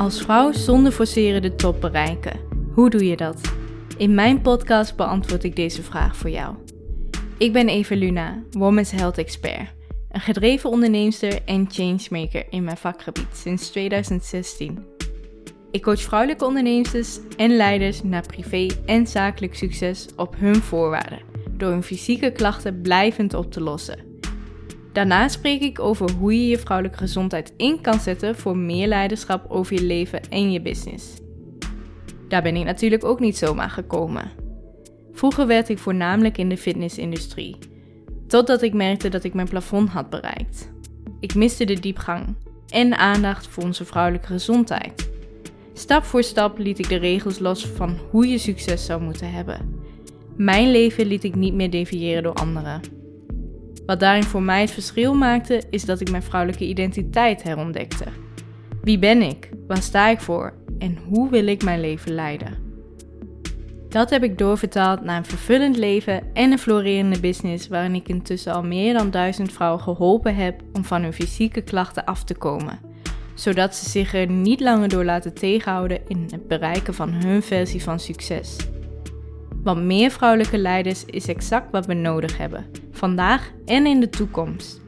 Als vrouw zonder forceren de top bereiken. Hoe doe je dat? In mijn podcast beantwoord ik deze vraag voor jou. Ik ben Eva Luna, Women's Health Expert. Een gedreven onderneemster en changemaker in mijn vakgebied sinds 2016. Ik coach vrouwelijke ondernemers en leiders naar privé en zakelijk succes op hun voorwaarden, door hun fysieke klachten blijvend op te lossen. Daarna spreek ik over hoe je je vrouwelijke gezondheid in kan zetten voor meer leiderschap over je leven en je business. Daar ben ik natuurlijk ook niet zomaar gekomen. Vroeger werkte ik voornamelijk in de fitnessindustrie, totdat ik merkte dat ik mijn plafond had bereikt. Ik miste de diepgang en aandacht voor onze vrouwelijke gezondheid. Stap voor stap liet ik de regels los van hoe je succes zou moeten hebben. Mijn leven liet ik niet meer deviëren door anderen. Wat daarin voor mij het verschil maakte, is dat ik mijn vrouwelijke identiteit herontdekte. Wie ben ik? Waar sta ik voor? En hoe wil ik mijn leven leiden? Dat heb ik doorvertaald naar een vervullend leven en een florerende business waarin ik intussen al meer dan duizend vrouwen geholpen heb om van hun fysieke klachten af te komen, zodat ze zich er niet langer door laten tegenhouden in het bereiken van hun versie van succes. Want meer vrouwelijke leiders is exact wat we nodig hebben, vandaag en in de toekomst.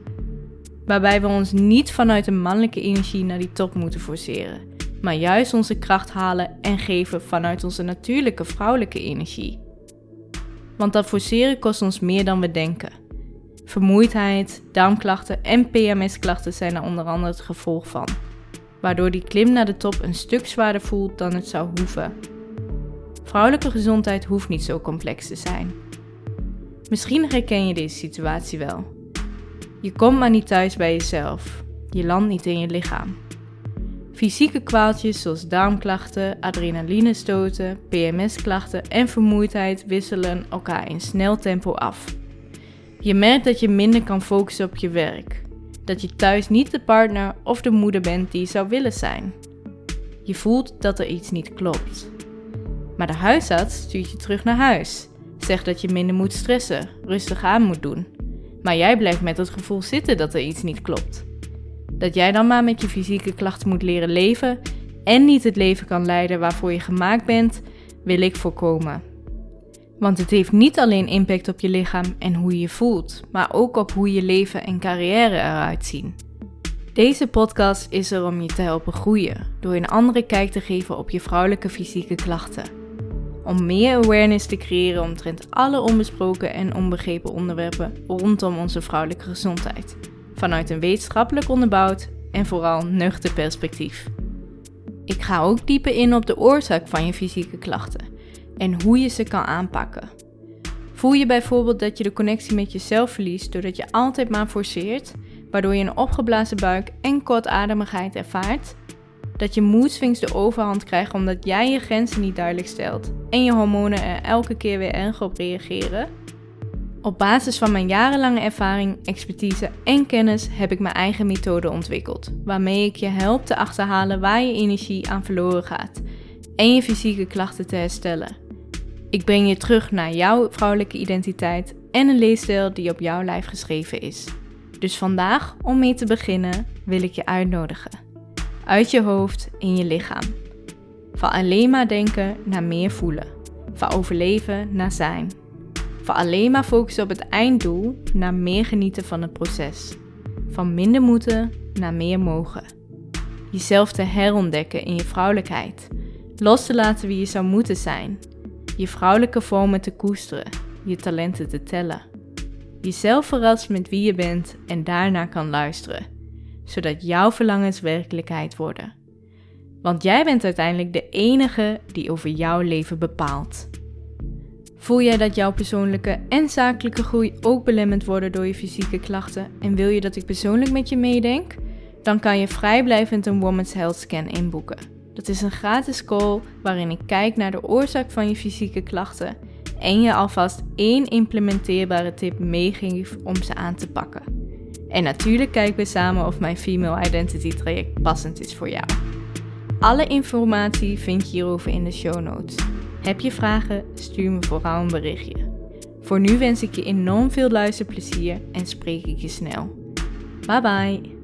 Waarbij we ons niet vanuit de mannelijke energie naar die top moeten forceren, maar juist onze kracht halen en geven vanuit onze natuurlijke vrouwelijke energie. Want dat forceren kost ons meer dan we denken. Vermoeidheid, darmklachten en PMS-klachten zijn er onder andere het gevolg van, waardoor die klim naar de top een stuk zwaarder voelt dan het zou hoeven Vrouwelijke gezondheid hoeft niet zo complex te zijn. Misschien herken je deze situatie wel. Je komt maar niet thuis bij jezelf. Je landt niet in je lichaam. Fysieke kwaaltjes zoals darmklachten, adrenalinestoten, PMS-klachten en vermoeidheid wisselen elkaar in snel tempo af. Je merkt dat je minder kan focussen op je werk. Dat je thuis niet de partner of de moeder bent die je zou willen zijn. Je voelt dat er iets niet klopt. Maar de huisarts stuurt je terug naar huis. Zegt dat je minder moet stressen, rustig aan moet doen. Maar jij blijft met het gevoel zitten dat er iets niet klopt. Dat jij dan maar met je fysieke klachten moet leren leven en niet het leven kan leiden waarvoor je gemaakt bent, wil ik voorkomen. Want het heeft niet alleen impact op je lichaam en hoe je je voelt, maar ook op hoe je leven en carrière eruit zien. Deze podcast is er om je te helpen groeien, door een andere kijk te geven op je vrouwelijke fysieke klachten om meer awareness te creëren omtrent alle onbesproken en onbegrepen onderwerpen rondom onze vrouwelijke gezondheid. Vanuit een wetenschappelijk onderbouwd en vooral nuchter perspectief. Ik ga ook dieper in op de oorzaak van je fysieke klachten en hoe je ze kan aanpakken. Voel je bijvoorbeeld dat je de connectie met jezelf verliest doordat je altijd maar forceert, waardoor je een opgeblazen buik en kortademigheid ervaart? Dat je moedswings de overhand krijgen omdat jij je grenzen niet duidelijk stelt en je hormonen er elke keer weer erg op reageren? Op basis van mijn jarenlange ervaring, expertise en kennis heb ik mijn eigen methode ontwikkeld, waarmee ik je help te achterhalen waar je energie aan verloren gaat en je fysieke klachten te herstellen. Ik breng je terug naar jouw vrouwelijke identiteit en een leefstijl die op jouw lijf geschreven is. Dus vandaag, om mee te beginnen, wil ik je uitnodigen uit je hoofd in je lichaam. Van alleen maar denken naar meer voelen. Van overleven naar zijn. Van alleen maar focussen op het einddoel naar meer genieten van het proces. Van minder moeten naar meer mogen. Jezelf te herontdekken in je vrouwelijkheid. Los te laten wie je zou moeten zijn. Je vrouwelijke vormen te koesteren. Je talenten te tellen. Jezelf verrast met wie je bent en daarna kan luisteren zodat jouw verlangens werkelijkheid worden. Want jij bent uiteindelijk de enige die over jouw leven bepaalt. Voel jij dat jouw persoonlijke en zakelijke groei ook belemmerd worden door je fysieke klachten en wil je dat ik persoonlijk met je meedenk? Dan kan je vrijblijvend een Women's Health Scan inboeken. Dat is een gratis call waarin ik kijk naar de oorzaak van je fysieke klachten en je alvast één implementeerbare tip meegeef om ze aan te pakken. En natuurlijk kijken we samen of mijn Female Identity traject passend is voor jou. Alle informatie vind je hierover in de show notes. Heb je vragen? Stuur me vooral een berichtje. Voor nu wens ik je enorm veel luisterplezier en spreek ik je snel. Bye bye!